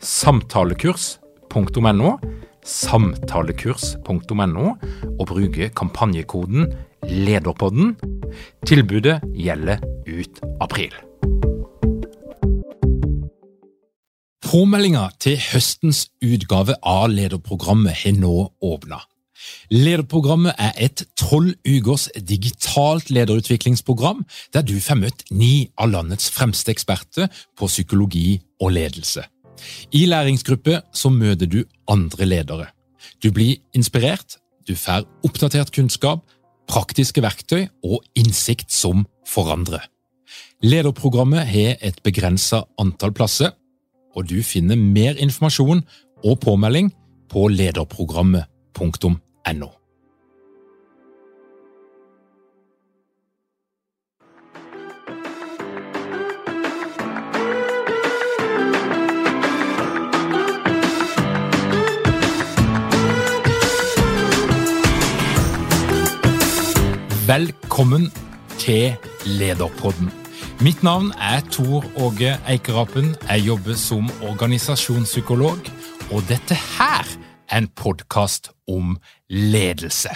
samtalekurs.no, samtalekurs.no, og bruke kampanjekoden LEDERPODDEN. Tilbudet gjelder ut april. Påmeldinga til høstens utgave av lederprogrammet har nå åpna. Lederprogrammet er et tolv ukers digitalt lederutviklingsprogram der du får møtt ni av landets fremste eksperter på psykologi og ledelse. I læringsgruppe så møter du andre ledere. Du blir inspirert, du får oppdatert kunnskap, praktiske verktøy og innsikt som forandrer. Lederprogrammet har et begrensa antall plasser, og du finner mer informasjon og påmelding på lederprogrammet.no. Velkommen til Lederpodden. Mitt navn er Tor Åge Eikerapen. Jeg jobber som organisasjonspsykolog, og dette her er en podkast om ledelse.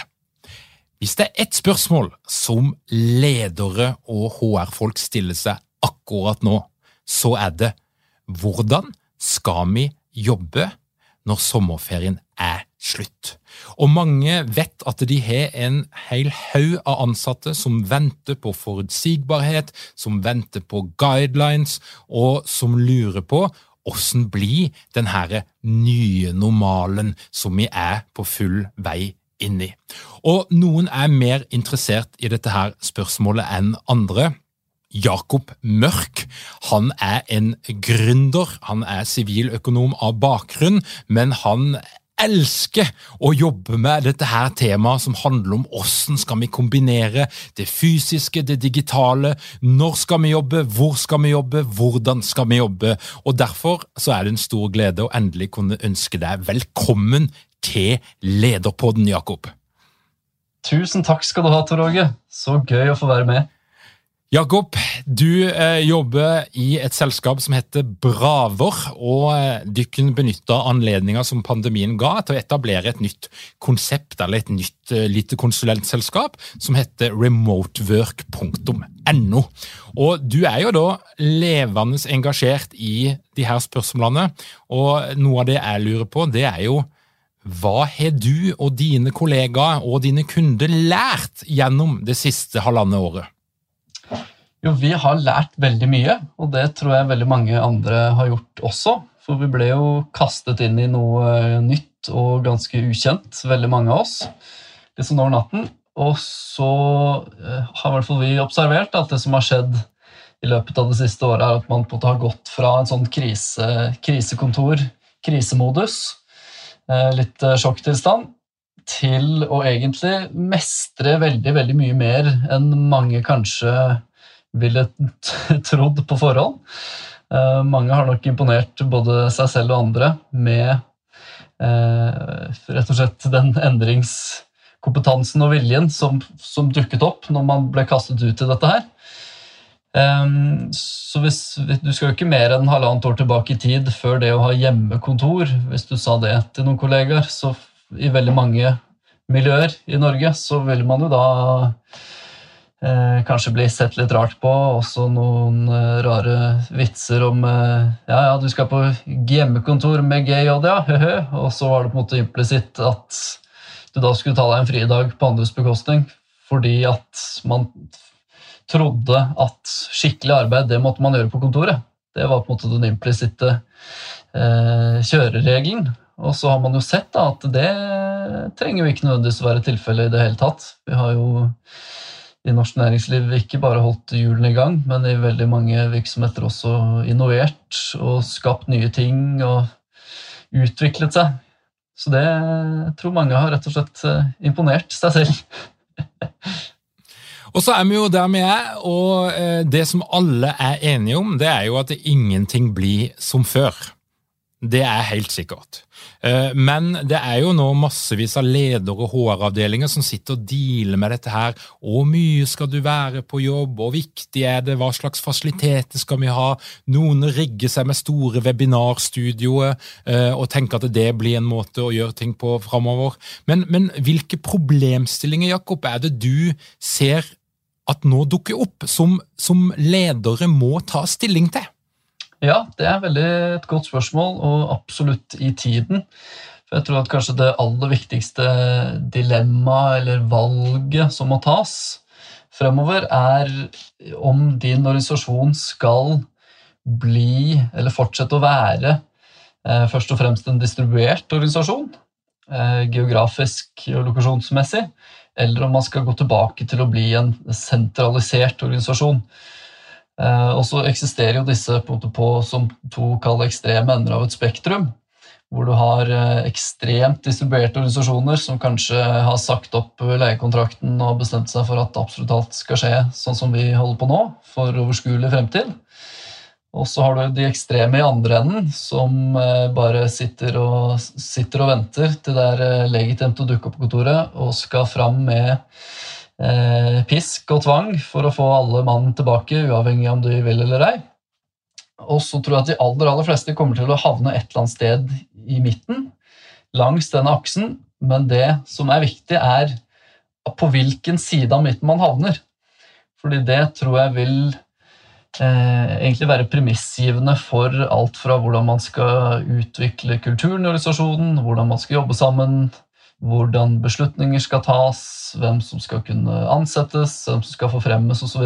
Hvis det er ett spørsmål som ledere og HR-folk stiller seg akkurat nå, så er det hvordan skal vi jobbe når sommerferien er slutt? Og mange vet at de har en hel haug av ansatte som venter på forutsigbarhet, som venter på guidelines, og som lurer på hvordan blir denne nye normalen som vi er på full vei inn i. Og noen er mer interessert i dette her spørsmålet enn andre. Jakob Mørk han er en gründer, han er siviløkonom av bakgrunn, men han elsker å jobbe med dette her temaet som handler om hvordan skal vi kombinere det fysiske, det digitale, når skal vi jobbe, hvor skal vi jobbe, hvordan skal vi jobbe. Og Derfor så er det en stor glede å endelig kunne ønske deg velkommen til Lederpodden, Jakob. Tusen takk skal du ha, Tor Åge. Så gøy å få være med. Jakob, du eh, jobber i et selskap som heter Braver, og eh, dykken benytta anledninga som pandemien ga til å etablere et nytt konsept, eller et nytt eh, lite konsulentselskap, som heter remotework.no. Og Du er jo da levende engasjert i de her spørsmålene, og noe av det jeg lurer på, det er jo hva har du og dine kollegaer og dine kunder lært gjennom det siste halvannet året? Jo, vi har lært veldig mye, og det tror jeg veldig mange andre har gjort også. For vi ble jo kastet inn i noe eh, nytt og ganske ukjent, veldig mange av oss, litt sånn over natten. Og så eh, har i hvert fall vi observert at det som har skjedd i løpet av det siste året, er at man på en måte har gått fra en sånn krise, krisekontor, krisemodus, eh, litt sjokktilstand, til å egentlig mestre veldig, veldig mye mer enn mange kanskje ville trodd på forhånd. Uh, mange har nok imponert både seg selv og andre med uh, rett og slett den endringskompetansen og viljen som, som, dukket opp når man ble kastet ut i dette her. Så hvis, Du skal jo ikke mer enn halvannet år tilbake i tid før det å ha hjemmekontor. Hvis du sa det til noen kollegaer, så i veldig mange miljøer i Norge, så vil man jo da eh, kanskje bli sett litt rart på. Også noen eh, rare vitser om eh, ja, ja, du skal på hjemmekontor med GJ, ja. Og så var det på en måte implisitt at du da skulle ta deg en fridag på andres bekostning fordi at man trodde at skikkelig arbeid det måtte man gjøre på kontoret. Det var på en måte den implisitte eh, kjøreregelen. Og så har man jo sett da, at det trenger jo ikke nødvendigvis å være tilfellet i det hele tatt. Vi har jo i norsk næringsliv ikke bare holdt hjulene i gang, men i veldig mange virksomheter også innovert og skapt nye ting og utviklet seg. Så det jeg tror mange har rett og slett eh, imponert seg selv. Og så er vi jo der vi er, og eh, det som alle er enige om, det er jo at ingenting blir som før. Det er helt sikkert. Eh, men det er jo nå massevis av ledere og HR-avdelinger som sitter og dealer med dette her. Hvor mye skal du være på jobb, hvor viktig er det, hva slags fasiliteter skal vi ha? Noen rigger seg med store webinarstudioer eh, og tenker at det blir en måte å gjøre ting på framover. Men, men hvilke problemstillinger, Jakob, er det du ser at nå dukker opp, som, som ledere må ta stilling til? Ja, det er veldig et godt spørsmål, og absolutt i tiden. For jeg tror at kanskje det aller viktigste dilemmaet eller valget som må tas fremover, er om din organisasjon skal bli, eller fortsette å være, eh, først og fremst en distribuert organisasjon, eh, geografisk og lokasjonsmessig, eller om man skal gå tilbake til å bli en sentralisert organisasjon. Eh, og så eksisterer jo disse på, på som to kalde ekstreme ender av et spektrum. Hvor du har eh, ekstremt distribuerte organisasjoner som kanskje har sagt opp leiekontrakten og bestemt seg for at absolutt alt skal skje sånn som vi holder på nå, for overskuelig fremtid. Og så har du de ekstreme i andre enden, som eh, bare sitter og, sitter og venter til det er legitimt å dukke opp på kontoret og skal fram med pisk og tvang for å få alle mann tilbake, uavhengig om du vil eller ei. Og så tror jeg at de aller, aller fleste kommer til å havne et eller annet sted i midten, langs denne aksen, men det som er viktig, er på hvilken side av midten man havner. Fordi det tror jeg vil eh, egentlig være premissgivende for alt fra hvordan man skal utvikle kulturen i organisasjonen, hvordan man skal jobbe sammen, hvordan beslutninger skal tas, hvem som skal kunne ansettes, hvem som skal forfremmes osv.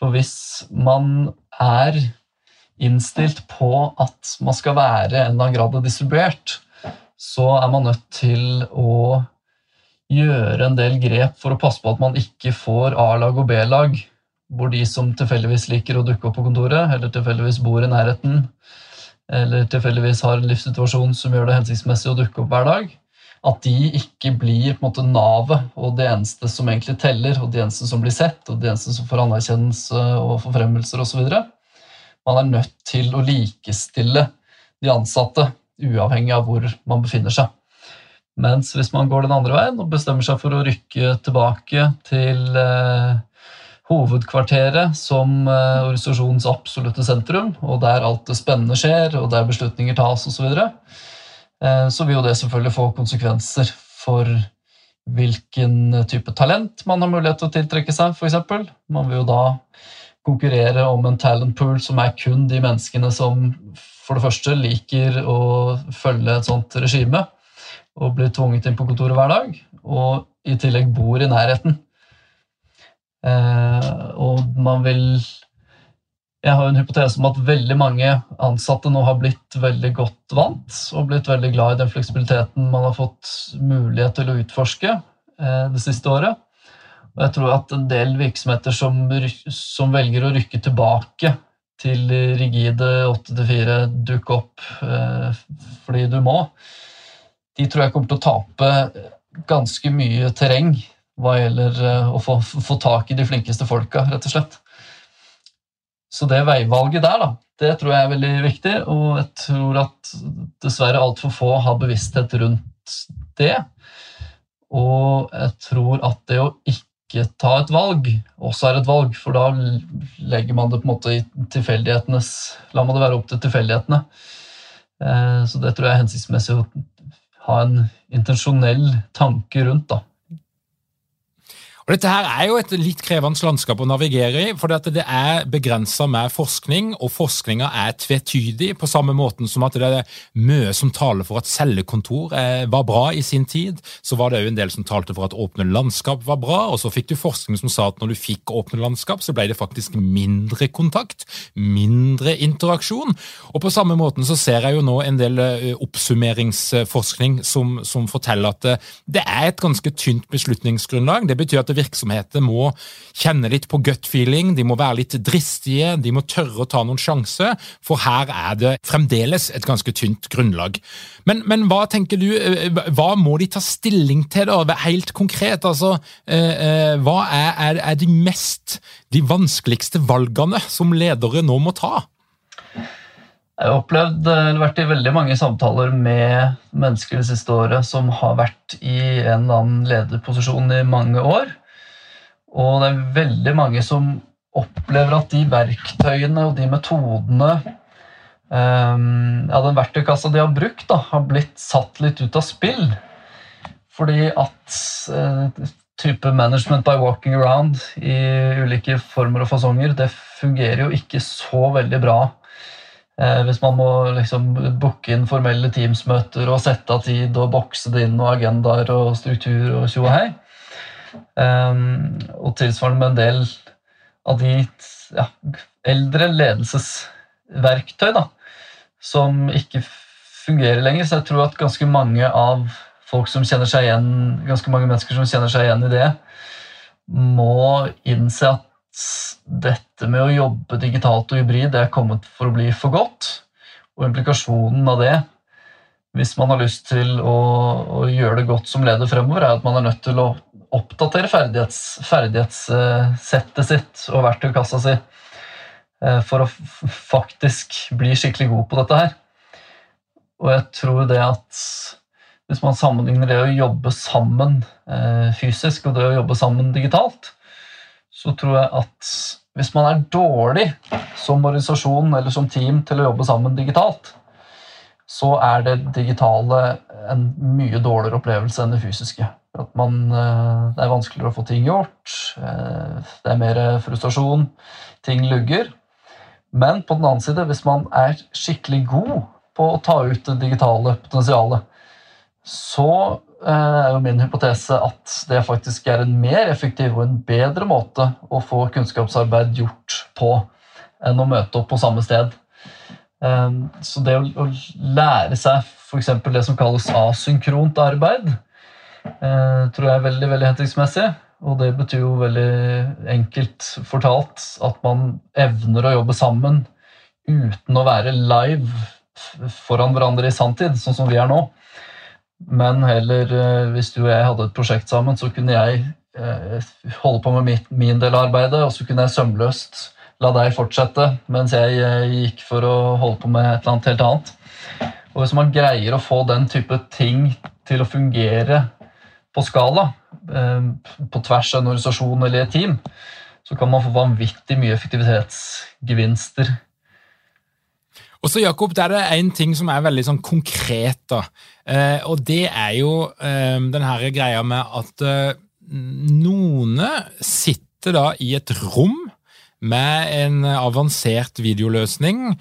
For hvis man er innstilt på at man skal være en eller annen grad distribuert, så er man nødt til å gjøre en del grep for å passe på at man ikke får A-lag og B-lag, hvor de som tilfeldigvis liker å dukke opp på kontoret, eller tilfeldigvis bor i nærheten, eller tilfeldigvis har en livssituasjon som gjør det hensiktsmessig å dukke opp hver dag, at de ikke blir navet og det eneste som egentlig teller, og det eneste som blir sett, og det eneste som får anerkjennelse og forfremmelser osv. Man er nødt til å likestille de ansatte, uavhengig av hvor man befinner seg. Mens hvis man går den andre veien og bestemmer seg for å rykke tilbake til eh, hovedkvarteret som eh, organisasjonens absolutte sentrum, og der alt det spennende skjer, og der beslutninger tas osv., Eh, så vil jo det selvfølgelig få konsekvenser for hvilken type talent man har mulighet til å tiltrekke seg, f.eks. Man vil jo da konkurrere om en talent pool som er kun de menneskene som for det første liker å følge et sånt regime og blir tvunget inn på kontoret hver dag, og i tillegg bor i nærheten. Eh, og man vil jeg har en hypotese om at veldig mange ansatte nå har blitt veldig godt vant og blitt veldig glad i den fleksibiliteten man har fått mulighet til å utforske eh, det siste året. Og jeg tror at en del virksomheter som, som velger å rykke tilbake til rigide 8-4, dukke opp eh, fordi du må, de tror jeg kommer til å tape ganske mye terreng hva gjelder eh, å få, få tak i de flinkeste folka, rett og slett. Så det veivalget der, da, det tror jeg er veldig viktig, og jeg tror at dessverre altfor få har bevissthet rundt det. Og jeg tror at det å ikke ta et valg også er et valg, for da legger man det på en måte i tilfeldighetenes La man det være opp til tilfeldighetene. Eh, så det tror jeg er hensiktsmessig å ha en intensjonell tanke rundt. da. Dette her er jo et litt krevende landskap å navigere i, for det er begrensa med forskning, og forskninga er tvetydig, på samme måten som at det er mye som taler for at cellekontor eh, var bra i sin tid. Så var det òg en del som talte for at åpne landskap var bra, og så fikk du forskning som sa at når du fikk åpne landskap, så ble det faktisk mindre kontakt, mindre interaksjon. Og på samme måten så ser jeg jo nå en del eh, oppsummeringsforskning som, som forteller at det, det er et ganske tynt beslutningsgrunnlag. Det betyr at virksomheter må kjenne litt på gut feeling, de må være litt dristige, de må tørre å ta noen sjanser, for her er det fremdeles et ganske tynt grunnlag. Men, men hva tenker du, eh, hva må de ta stilling til, da, helt konkret? Altså, eh, eh, hva er, er de mest, de vanskeligste valgene som ledere nå må ta? Jeg har opplevd, eller vært i veldig mange samtaler med mennesker det siste året som har vært i en eller annen lederposisjon i mange år. Og det er veldig mange som opplever at de verktøyene og de metodene um, ja, Den verktøykassa de har brukt, da, har blitt satt litt ut av spill. Fordi at uh, type management by walking around i ulike former og fasonger, det fungerer jo ikke så veldig bra. Uh, hvis man må liksom booke inn formelle Teams-møter og sette av tid og bokse det inn og agendaer og struktur og tjo og hei. Um, og tilsvarende med en del av de ja, eldre ledelsesverktøy da, som ikke fungerer lenger. Så jeg tror at ganske mange av folk som kjenner seg igjen, ganske mange mennesker som kjenner seg igjen i det, må innse at dette med å jobbe digitalt og hybrid det er kommet for å bli for godt. Og implikasjonen av det, hvis man har lyst til å, å gjøre det godt som leder fremover, er at man er nødt til å oppdatere ferdighets, ferdighetssettet sitt og verktøykassa si eh, for å faktisk bli skikkelig god på dette her. Og jeg tror det at hvis man sammenligner det å jobbe sammen eh, fysisk og det å jobbe sammen digitalt, så tror jeg at hvis man er dårlig som organisasjon eller som team til å jobbe sammen digitalt, så er det digitale en mye dårligere opplevelse enn det fysiske. At man, eh, det er vanskeligere å få ting gjort, eh, det er mer frustrasjon, ting lugger. Men på den annen side, hvis man er skikkelig god på å ta ut det digitale potensialet, så eh, er jo min hypotese at det faktisk er en mer effektiv og en bedre måte å få kunnskapsarbeid gjort på enn å møte opp på samme sted. Så det å lære seg f.eks. det som kalles asynkront arbeid, eh, tror jeg er veldig, veldig hensiktsmessig. Og det betyr jo veldig enkelt fortalt at man evner å jobbe sammen uten å være live foran hverandre i sanntid, sånn som vi er nå. Men heller, eh, hvis du og jeg hadde et prosjekt sammen, så kunne jeg eh, holde på med min del av arbeidet, og så kunne jeg sømløst la deg fortsette mens jeg gikk for å holde på med et eller annet helt annet. Og Hvis man greier å få den type ting til å fungere på skala, eh, på tvers av en organisasjon eller et team, så kan man få vanvittig mye effektivitetsgevinster. Og så Jakob, der er det en ting som er veldig sånn konkret. da, eh, og Det er jo eh, den her greia med at noen sitter da i et rom med en avansert videoløsning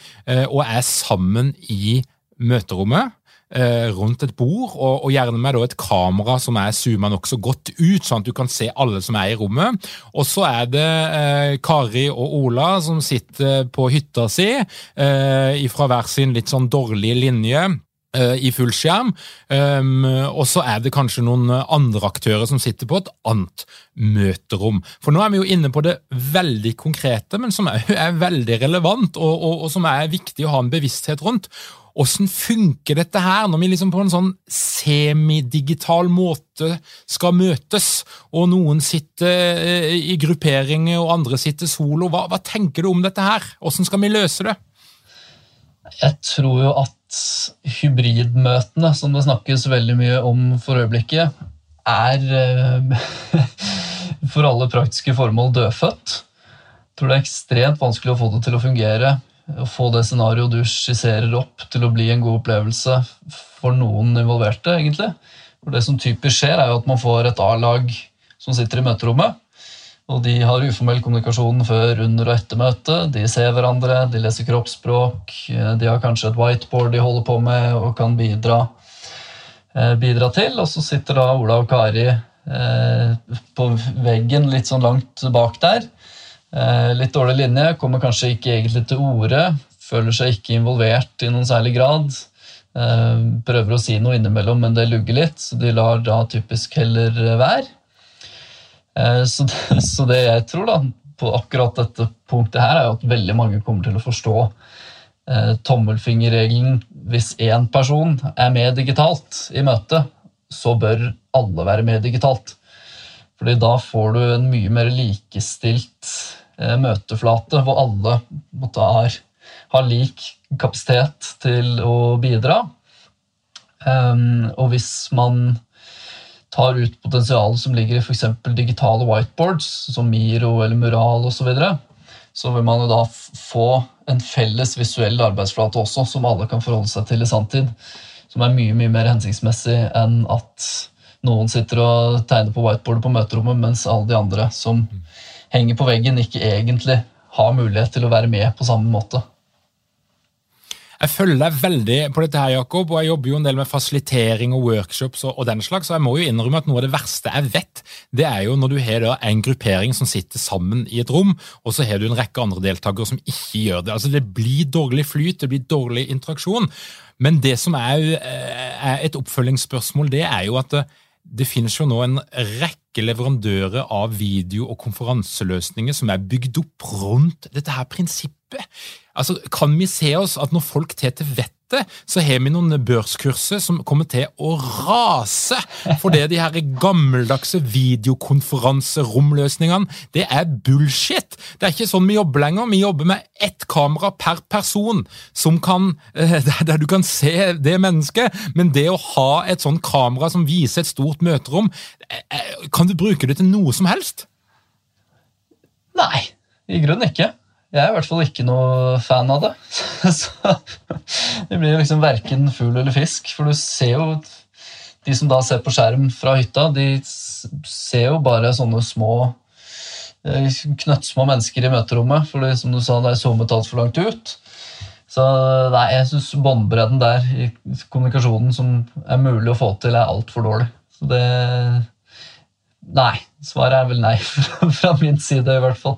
og er sammen i møterommet rundt et bord, og, og gjerne med et kamera som er zooma nokså godt ut, sånn at du kan se alle som er i rommet. Og så er det eh, Kari og Ola som sitter på hytta si eh, fra hver sin litt sånn dårlige linje eh, i fullskjerm, um, og så er det kanskje noen andre aktører som sitter på et annet møterom. For nå er vi jo inne på det veldig konkrete, men som er, er veldig relevant, og, og, og som er viktig å ha en bevissthet rundt. Åssen funker dette her, når vi liksom på en sånn semidigital måte skal møtes, og noen sitter eh, i grupperinger og andre sitter solo? Hva, hva tenker du om dette her? Åssen skal vi løse det? Jeg tror jo at hybridmøtene, som det snakkes veldig mye om for øyeblikket, er eh, for alle praktiske formål dødfødt. Jeg tror det er ekstremt vanskelig å få det til å fungere å få det scenarioet du skisserer opp, til å bli en god opplevelse for noen involverte. egentlig. For Det som typisk skjer, er jo at man får et A-lag som sitter i møterommet. Og de har uformell kommunikasjon før, under og etter møtet. De ser hverandre, de leser kroppsspråk. eh, De har kanskje et whiteboard de holder på med og kan bidra, eh, bidra til. Og så sitter da Ola og Kari eh, på veggen litt sånn langt bak der. Eh, litt dårlig linje, kommer kanskje ikke egentlig til orde. Føler seg ikke involvert i noen særlig grad. Eh, prøver å si noe innimellom, men det lugger litt, så de lar da typisk heller være. Eh, Så det, så det jeg tror da, på akkurat dette punktet her, er at veldig mange kommer til å forstå tommelfingerregelen. Hvis én person er med digitalt i møtet, så bør alle være med digitalt. Fordi da får du en mye mer likestilt møteflate, hvor alle måtte, har, har lik kapasitet til å bidra. Um, og hvis man tar ut potensialet som ligger i f.eks. digitale whiteboards, som Miro eller Mural osv., så, videre, så vil man jo da få en felles visuell arbeidsflate også, som alle kan forholde seg til i sanntid. Som er mye mye mer hensiktsmessig enn at noen sitter og tegner på whiteboardet på møterommet, mens alle de andre som henger på veggen, ikke egentlig har mulighet til å være med på samme måte. Jeg følger deg veldig på dette her, Jakob, og jeg jobber jo en del med fasilitering og workshops og, den slags, så jeg må jo innrømme at noe av det verste jeg vet, det er jo når du har en gruppering som sitter sammen i et rom, og så har du en rekke andre deltakere som ikke gjør det. Altså Det blir dårlig flyt, det blir dårlig interaksjon. Men det som er, er et oppfølgingsspørsmål, det er jo at det, det finnes jo nå en rekke leverandører av video- og konferanseløsninger som er bygd opp rundt dette her prinsippet. Altså, Kan vi se oss at når folk tar til vettet, så har vi noen børskurser som kommer til å rase For det de her gammeldagse videokonferanseromløsningene, det er bullshit! Det er ikke sånn vi jobber lenger. Vi jobber med ett kamera per person, som kan, eh, der du kan se det mennesket. Men det å ha et sånn kamera som viser et stort møterom, eh, eh, kan du bruke det til noe som helst? Nei, i grunnen ikke. Jeg er i hvert fall ikke noe fan av det. Så det blir liksom verken fugl eller fisk. For du ser jo De som da ser på skjerm fra hytta, de ser jo bare sånne små eh, knøttsmå mennesker i møterommet. For det, som du sa, det er zoomet altfor langt ut. Så nei, jeg syns båndbredden der i kommunikasjonen som er mulig å få til, er altfor dårlig. Så det Nei. Svaret er vel nei, fra min side i hvert fall.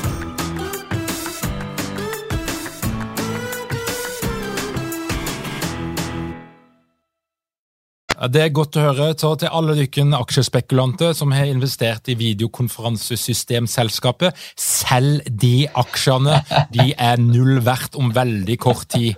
Det er godt å høre så til alle dykken aksjespekulanter som har investert i videokonferansesystemselskapet. Selg de aksjene, de er null verdt om veldig kort tid.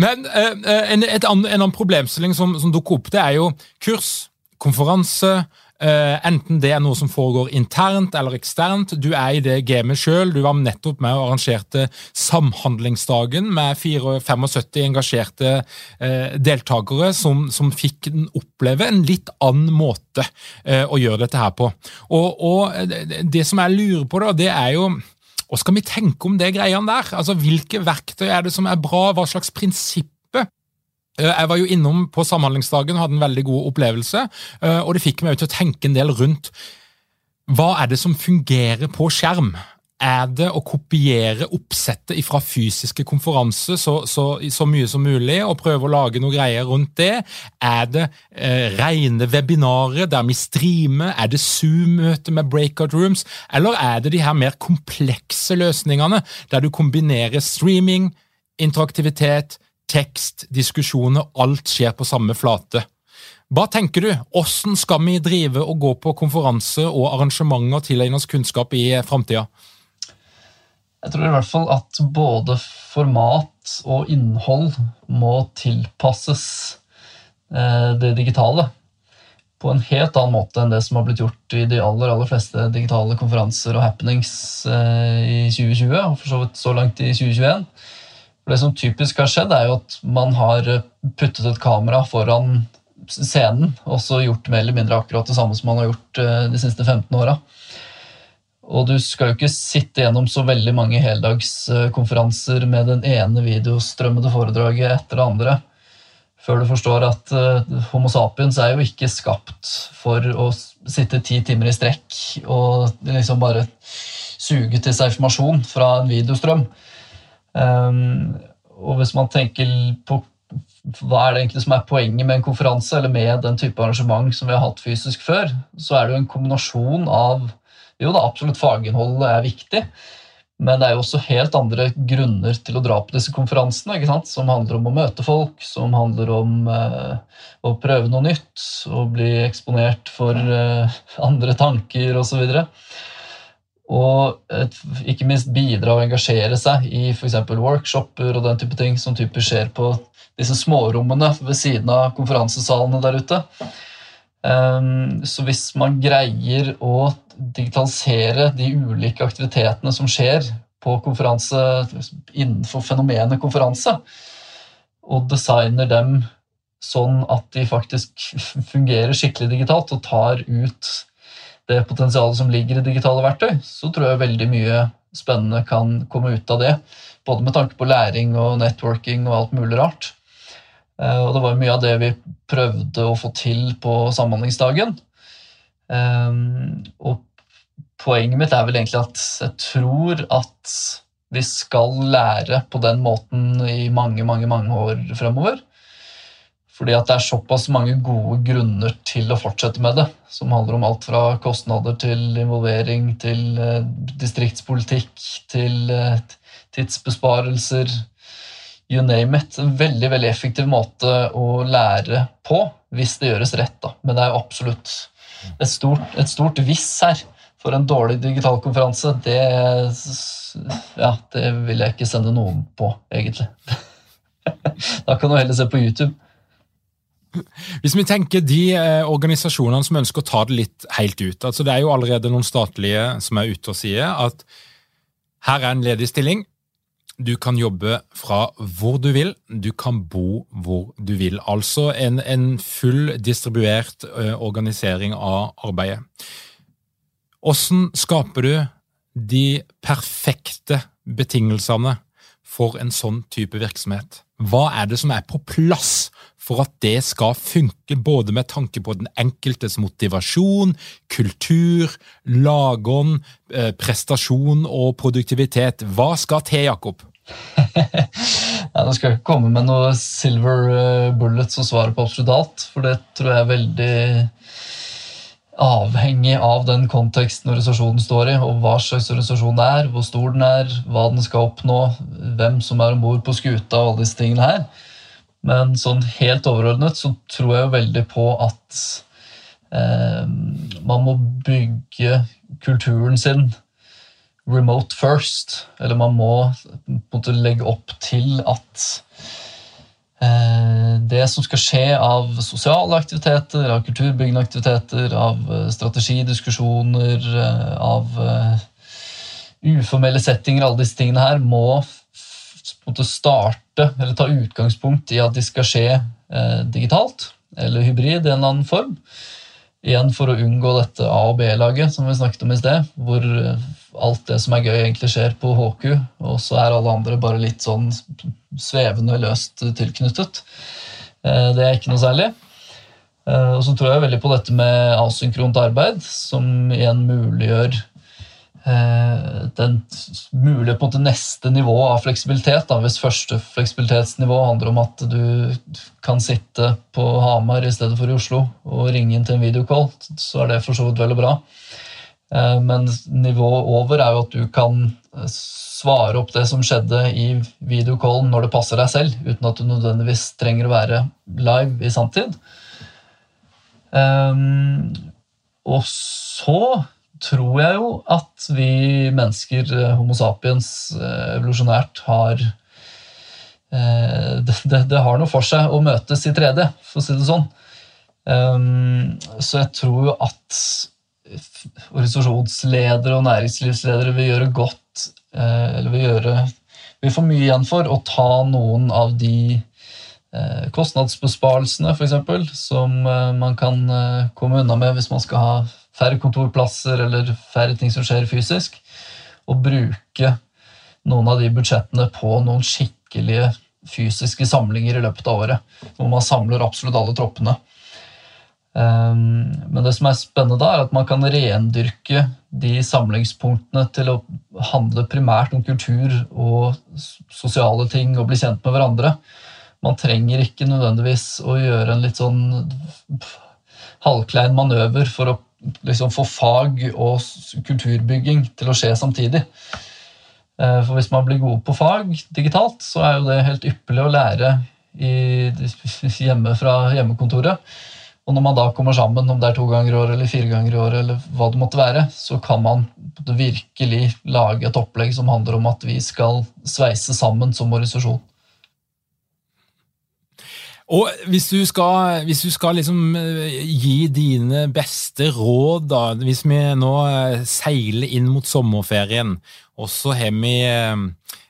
Men eh, en, et annen, en annen problemstilling som, som dukker opp, det er jo kurs, konferanse, eh, enten det er noe som foregår internt eller eksternt. Du er i det gamet sjøl. Du var nettopp med og arrangerte Samhandlingsdagen med 75 engasjerte uh, deltakere som, som fikk oppleve en litt annen måte uh, å gjøre dette her på. Og, og det, som jeg lurer på, da, det er jo hva skal vi tenke om det greiene der? Altså, Hvilke verktøy er det som er bra? Hva slags prinsipper? Eh, Jeg var jo innom på Samhandlingsdagen hadde en veldig god opplevelse, eh, og det fikk meg til å tenke en del rundt hva er det som fungerer på skjerm? Er det å kopiere oppsettet fra fysiske konferanser så, så, så mye som mulig og prøve å lage noe greier rundt det? Er det eh, rene webinarer der vi streamer? Er det Zoom-møte med breakout rooms? Eller er det de her mer komplekse løsningene der du kombinerer streaming, interaktivitet, tekst, diskusjoner, alt skjer på samme flate? Hva tenker du? Hvordan skal vi drive og gå på konferanser og arrangementer og tilegne kunnskap i framtida? Jeg tror i hvert fall at både format og innhold må tilpasses eh, det digitale på en helt annen måte enn det som har blitt gjort i de aller, aller fleste digitale konferanser og happenings eh, i 2020, og for så vidt så langt i 2021. For det som typisk har skjedd, er jo at man har puttet et kamera foran scenen og så gjort mer eller mindre akkurat det samme som man har gjort eh, de siste 15 åra. Og du skal jo ikke sitte gjennom så veldig mange heldagskonferanser med den ene videostrømmede foredraget etter det andre før du forstår at uh, Homo sapiens er jo ikke skapt for å sitte ti timer i strekk og liksom bare suge til seg informasjon fra en videostrøm. Um, og hvis man tenker på hva er det egentlig som er poenget med en konferanse eller med den type arrangement som vi har hatt fysisk før, så er det jo en kombinasjon av Jo da, absolutt faginnholdet er viktig, men det er jo også helt andre grunner til å dra på disse konferansene, som handler om å møte folk, som handler om eh, å prøve noe nytt, å bli eksponert for eh, andre tanker osv. Og, og et, ikke minst bidra og engasjere seg i f.eks. workshoper og den type ting som typisk skjer på disse smårommene ved siden av konferansesalene der ute. Um, så hvis man greier å digitalisere de ulike aktivitetene som skjer på konferanse innenfor fenomenet konferanse, og designer dem sånn at de faktisk fungerer skikkelig digitalt og tar ut det potensialet som ligger i digitale verktøy, så tror jeg veldig mye spennende kan komme ut av det. Både med tanke på læring og networking og alt mulig rart. Eh, og det var mye av det vi prøvde å få til på Samhandlingsdagen. Eh, og poenget mitt er vel egentlig at jeg tror at vi skal lære på den måten i mange, mange, mange år fremover. Fordi at det er såpass mange gode grunner til å fortsette med det. Som handler om alt fra kostnader til involvering, til eh, distriktspolitikk, til tidsbesparelser you name it. En veldig veldig effektiv måte å lære på, hvis det gjøres rett. Da. Men det er jo absolutt et stort, et stort hvis her. For en dårlig digital konferanse, det, ja, det vil jeg ikke sende noen på, egentlig. da kan du heller se på YouTube. Hvis vi tenker de eh, organisasjonene som ønsker å ta det litt helt ut altså Det er jo allerede noen statlige som er ute og sier at her er en ledig stilling, du kan jobbe fra hvor du vil, du kan bo hvor du vil. Altså en, en full distribuert uh, organisering av arbeidet. Hvordan skaper du de perfekte betingelsene for en sånn type virksomhet? Hva er det som er på plass for at det skal funke, både med tanke på den enkeltes motivasjon, kultur, lagånd, eh, prestasjon og produktivitet? Hva skal til, Jakob? ja, Nå skal jeg ikke komme med noe silver bullet bullets og svaret på absolutt alt, for det tror jeg er veldig avhengig av den konteksten organisasjonen står i, og hva slags organisasjon det er, hvor stor den er, hva den skal oppnå, hvem som er om bord på skuta og alle disse tingene her. Men sånn helt overordnet så tror jeg jo veldig på at eh, man må bygge kulturen sin remote first. Eller man må måte, legge opp til at eh, det som skal skje av sosiale aktiviteter, av kulturbyggende aktiviteter, av eh, strategidiskusjoner, eh, av eh, uformelle settinger, alle disse tingene her, må på en måte, starte eller ta utgangspunkt i at de skal skje eh, digitalt eller hybrid i en eller annen form. Igjen for å unngå dette A- og B-laget som vi snakket om i sted, hvor eh, alt det som er gøy, egentlig skjer på HQ, og så er alle andre bare litt sånn svevende løst tilknyttet. Eh, det er ikke noe særlig. Og så tror jeg veldig på dette med asynkront arbeid, som igjen muliggjør den mulige på en neste nivå av fleksibilitet. Da. Hvis første fleksibilitetsnivå handler om at du kan sitte på Hamar i stedet for i Oslo og ringe inn til en videocall, så er det for så vidt vel og bra. Eh, men nivået over er jo at du kan eh, svare opp det som skjedde i videocallen når det passer deg selv, uten at du nødvendigvis trenger å være live i sanntid. Og så tror jeg jo at vi mennesker, Homo sapiens, evolusjonært har det, det, det, har noe for seg å møtes i 3D, for å si det sånn. Um, så jeg tror jo at organisasjonsledere og næringslivsledere vil gjøre godt eh, Eller vil gjøre vil få mye igjen for å ta noen av de eh, kostnadsbesparelsene eksempel, som eh, man kan komme unna med hvis man skal ha færre kontorplasser eller færre ting som skjer fysisk, og bruke noen av de budsjettene på noen skikkelige fysiske samlinger i løpet av året, hvor man samler absolutt alle troppene. Ehm, men det som er spennende da, er at man kan rendyrke de samlingspunktene til å handle primært om kultur og sosiale ting og bli kjent med hverandre. Man trenger ikke nødvendigvis å gjøre en litt sånn halvklein manøver for å liksom få fag og kulturbygging til å skje samtidig. Eh, for hvis man blir god på fag digitalt, så er jo det helt ypperlig å lære i, hjemme fra hjemmekontoret. Og når man da kommer sammen, om det er to ganger i året eller fire ganger i året, eller hva det måtte være, så kan man virkelig lage et opplegg som handler om at vi skal sveise sammen som organisasjon. Og hvis du skal, hvis du skal liksom eh, gi dine beste råd, da, hvis vi nå eh, seiler inn mot sommerferien, og så har vi eh,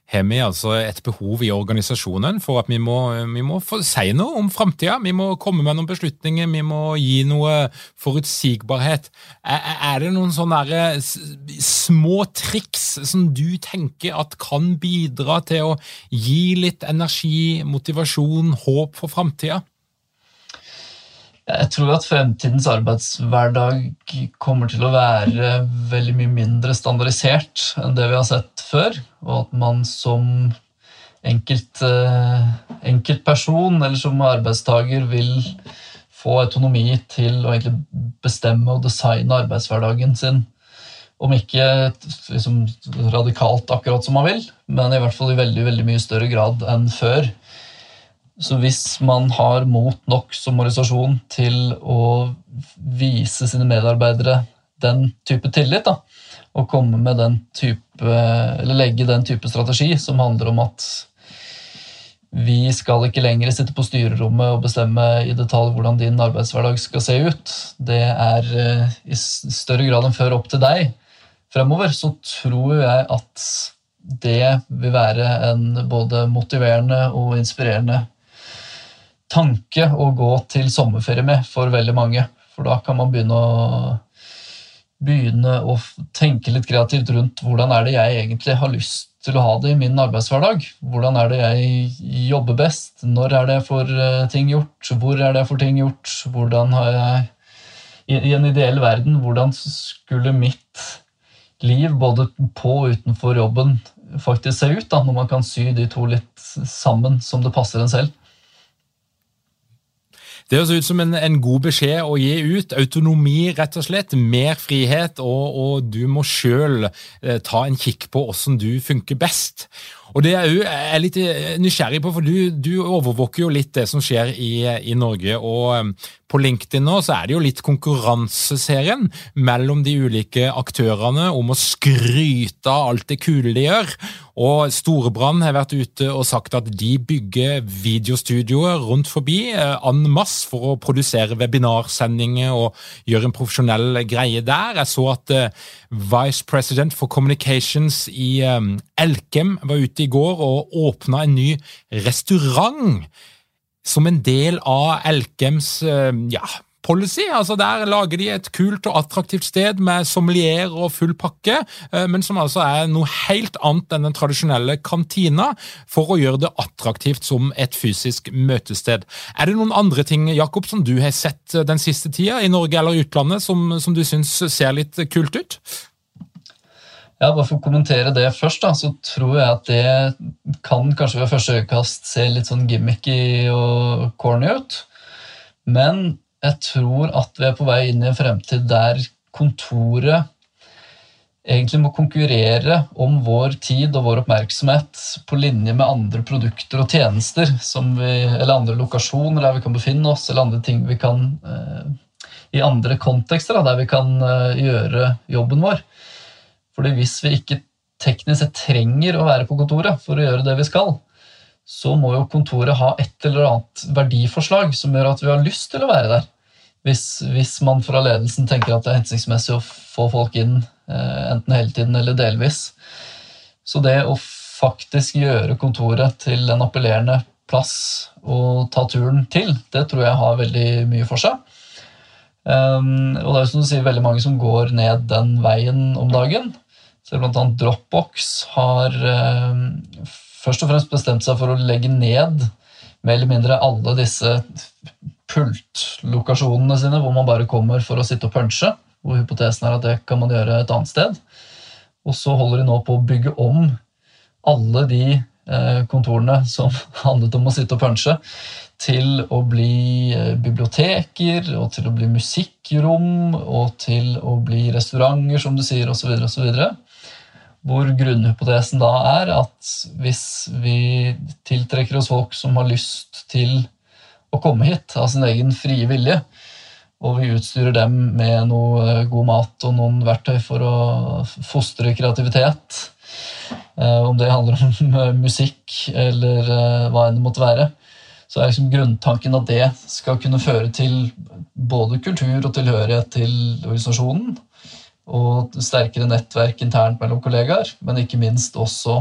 har vi altså et behov i organisasjonen for at vi må, vi må si noe om framtida. Vi må komme med noen beslutninger, vi må gi noe forutsigbarhet. Er, er det noen sånne små triks som du tenker at kan bidra til å gi litt energi, motivasjon, håp for framtida? Jeg tror at fremtidens arbeidshverdag kommer til å være veldig mye mindre standardisert enn det vi har sett før, og at man som enkelt, eh, enkeltperson eller som arbeidstaker vil få autonomi til å bestemme og designe arbeidshverdagen sin. Om ikke liksom, radikalt akkurat som man vil, men i hvert fall i veldig, veldig mye større grad enn før. Så hvis man har mot nok som organisasjon til å vise sine medarbeidere den type tillit, da, og komme med den type, eller legge den type strategi som handler om at vi skal ikke lenger sitte på styrerommet og bestemme i detalj hvordan din arbeidshverdag skal se ut. Det er eh, i større grad enn før opp til deg fremover. Så tror jeg at det vil være en både motiverende og inspirerende tanke å gå til sommerferie med for veldig mange. For da kan man begynne å, begynne å tenke litt kreativt rundt hvordan er det jeg egentlig har lyst til å ha det i min arbeidshverdag. Hvordan er det jeg jobber best? Når er det jeg får eh, ting gjort? Hvor er det jeg får ting gjort? Hvordan har jeg I en ideell verden, hvordan skulle mitt liv både på og utenfor jobben faktisk se ut, da, når man kan sy de to litt sammen som det passer en selv? Det høres ut som en, en, god beskjed å gi ut. Autonomi, rett og slett. Mer frihet, og, og du må sjøl eh, ta en kikk på åssen du funker best. Og det er jeg er litt eh, nysgjerrig på, for du, du, overvåker jo litt det som skjer i, i Norge. og eh, på LinkedIn nå så er det jo litt konkurranseserien mellom de ulike aktørene om å skryte av alt det kule de gjør. Og Storebrand har vært ute og sagt at de bygger videostudioer rundt forbi eh, en masse for å produsere webinarsendinger og gjøre en profesjonell greie der. Jeg så at Vice President for Communications i Elkem var ute i går og åpna en ny restaurant som en del av Elkems eh, ja, policy. altså Der lager de et kult og attraktivt sted med sommelier og full pakke, eh, men som altså er noe helt annet enn den tradisjonelle kantina, for å gjøre det attraktivt som et fysisk møtested. Er det noen andre ting Jakob, som du har sett eh, den siste tida, i Norge eller utlandet, som, som du syns ser litt kult ut? Ja, bare For å kommentere det først, da, så tror jeg at det kan kanskje ved første øyekast se litt sånn gimmicky og corny ut. Men jeg tror at vi er på vei inn i en fremtid der kontoret egentlig må konkurrere om vår tid og vår oppmerksomhet på linje med andre produkter og tjenester, vi, eller andre lokasjoner der vi kan befinne oss, eller andre ting vi kan eh, i andre kontekster da, der vi kan uh, gjøre jobben vår. Fordi hvis vi ikke teknisk sett trenger å være på kontoret for å gjøre det vi skal, så må jo kontoret ha et eller annet verdiforslag som gjør at vi har lyst til å være der. Hvis, hvis man fra ledelsen tenker at det er hensiktsmessig å få folk inn uh, enten hele tiden eller delvis. Så det å faktisk gjøre kontoret til en appellerende plass å ta turen til, det tror jeg har veldig mye for seg. Um, og det er jo som du sier, veldig mange som går ned den veien om dagen. Så blant annet Dropbox har um, først og fremst bestemt seg for å legge ned mer eller mindre alle disse pultlokasjonene sine hvor man bare kommer for å sitte og punche. Hvor hypotesen er at det kan man gjøre et annet sted. Og så holder de nå på å bygge om alle de Eh, kontorene som handlet om å sitte og punche, til å bli eh, biblioteker, og til å bli musikkrom, og til å bli restauranter, som du sier, osv., osv. Hvor grunnhypotesen da er at hvis vi tiltrekker oss folk som har lyst til å komme hit av sin egen frie vilje, og vi utstyrer dem med noe eh, god mat og noen verktøy for å fostre kreativitet, Eh, om det handler om eh, musikk eller hva enn det måtte være. Så er liksom grunntanken at det skal kunne føre til både kultur og tilhørighet til organisasjonen. Og sterkere nettverk internt mellom kollegaer, men ikke minst også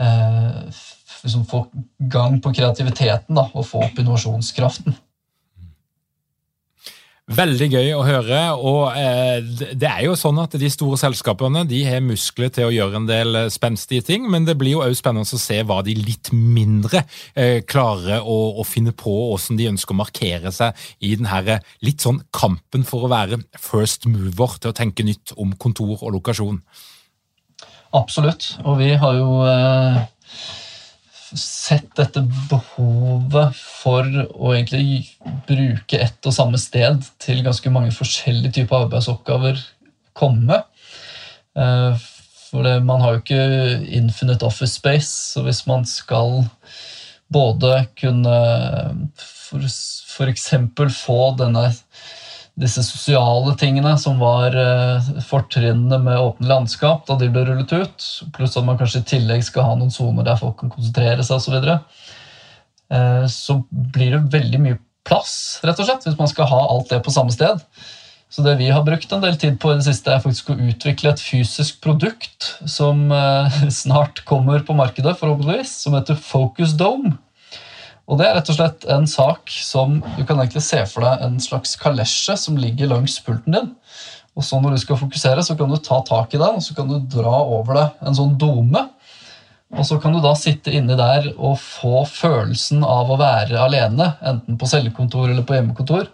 eh, liksom få gang på kreativiteten da, og få opp innovasjonskraften. Veldig gøy å høre. og eh, Det er jo sånn at de store selskapene de har muskler til å gjøre en del eh, spenstige ting, men det blir jo også spennende å se hva de litt mindre eh, klarer å, å, finne på, hvordan de ønsker å markere seg i denne eh, litt sånn kampen for å være first mover til å tenke nytt om kontor og lokasjon. Absolutt, og vi har jo eh sett dette behovet for å egentlig bruke ett og samme sted til ganske mange forskjellige typer arbeidsoppgaver komme. Eh, for det, man har jo ikke infinite office space, så hvis man skal både kunne f.eks. få denne disse sosiale tingene som var uh, fortrinnene med åpne landskap da de ble rullet ut, pluss at man kanskje i tillegg skal ha noen soner der folk kan konsentrere seg osv., så, videre, uh, så blir det veldig mye plass, rett og slett, hvis man skal ha alt det på samme sted. Så det vi har brukt en del tid på i det siste, er faktisk å utvikle et fysisk produkt som uh, snart kommer på markedet, forhåpentligvis, som heter Focus Dome. Og Det er rett og slett en sak som du kan egentlig se for deg en slags kalesje som ligger langs pulten din. Og så Når du skal fokusere, så kan du ta tak i den og så kan du dra over deg en sånn dome. Og Så kan du da sitte inni der og få følelsen av å være alene, enten på cellekontor eller på hjemmekontor.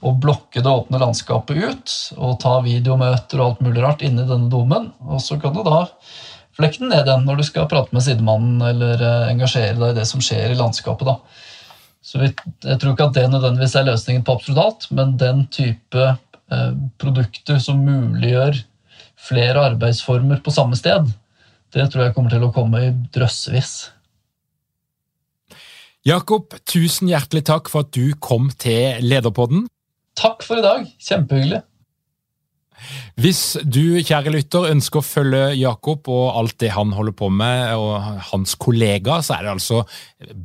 Og blokke det åpne landskapet ut og ta videomøter og alt mulig rart inni denne domen. Og så kan du da Flekk den ned igjen når du skal prate med sidemannen eller eh, engasjere deg i det som skjer i landskapet. da. Så vi, Jeg tror ikke at det nødvendigvis er løsningen på absolutt alt, men den type eh, produkter som muliggjør flere arbeidsformer på samme sted, det tror jeg kommer til å komme i drøssevis. Jakob, tusen hjertelig takk for at du kom til Lederpodden. Takk for i dag. Kjempehyggelig. Hvis du, kjære lytter, ønsker å følge Jakob og alt det han holder på med, og hans kollegaer, så er det altså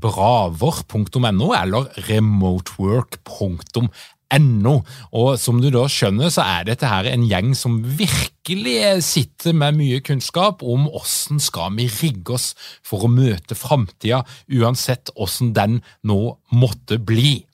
braver.no eller remotework.no. Og som du da skjønner, så er dette her en gjeng som virkelig sitter med mye kunnskap om hvordan skal vi rigge oss for å møte framtida, uansett hvordan den nå måtte bli.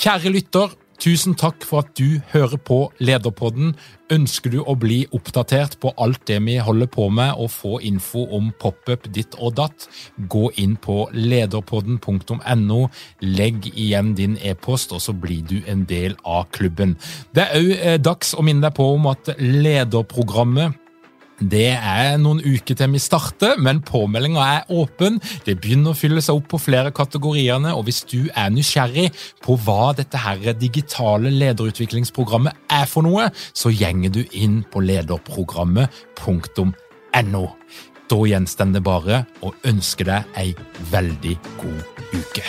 Kjære lytter, Tusen takk for at du hører på Lederpodden. Ønsker du å bli oppdatert på alt det vi holder på med, og få info om pop-up ditt og datt, gå inn på lederpodden.no, legg igjen din e-post, og så blir du en del av klubben. Det er òg eh, dags å minne deg på om at lederprogrammet det er noen uker til vi starter, men påmeldinga er åpen. Det begynner å fylle seg opp på flere kategoriene, og hvis du er nysgjerrig på hva dette her digitale lederutviklingsprogrammet er for noe, så gjenger du inn på lederprogrammet.no. Da gjenstår det bare å ønske deg ei veldig god uke.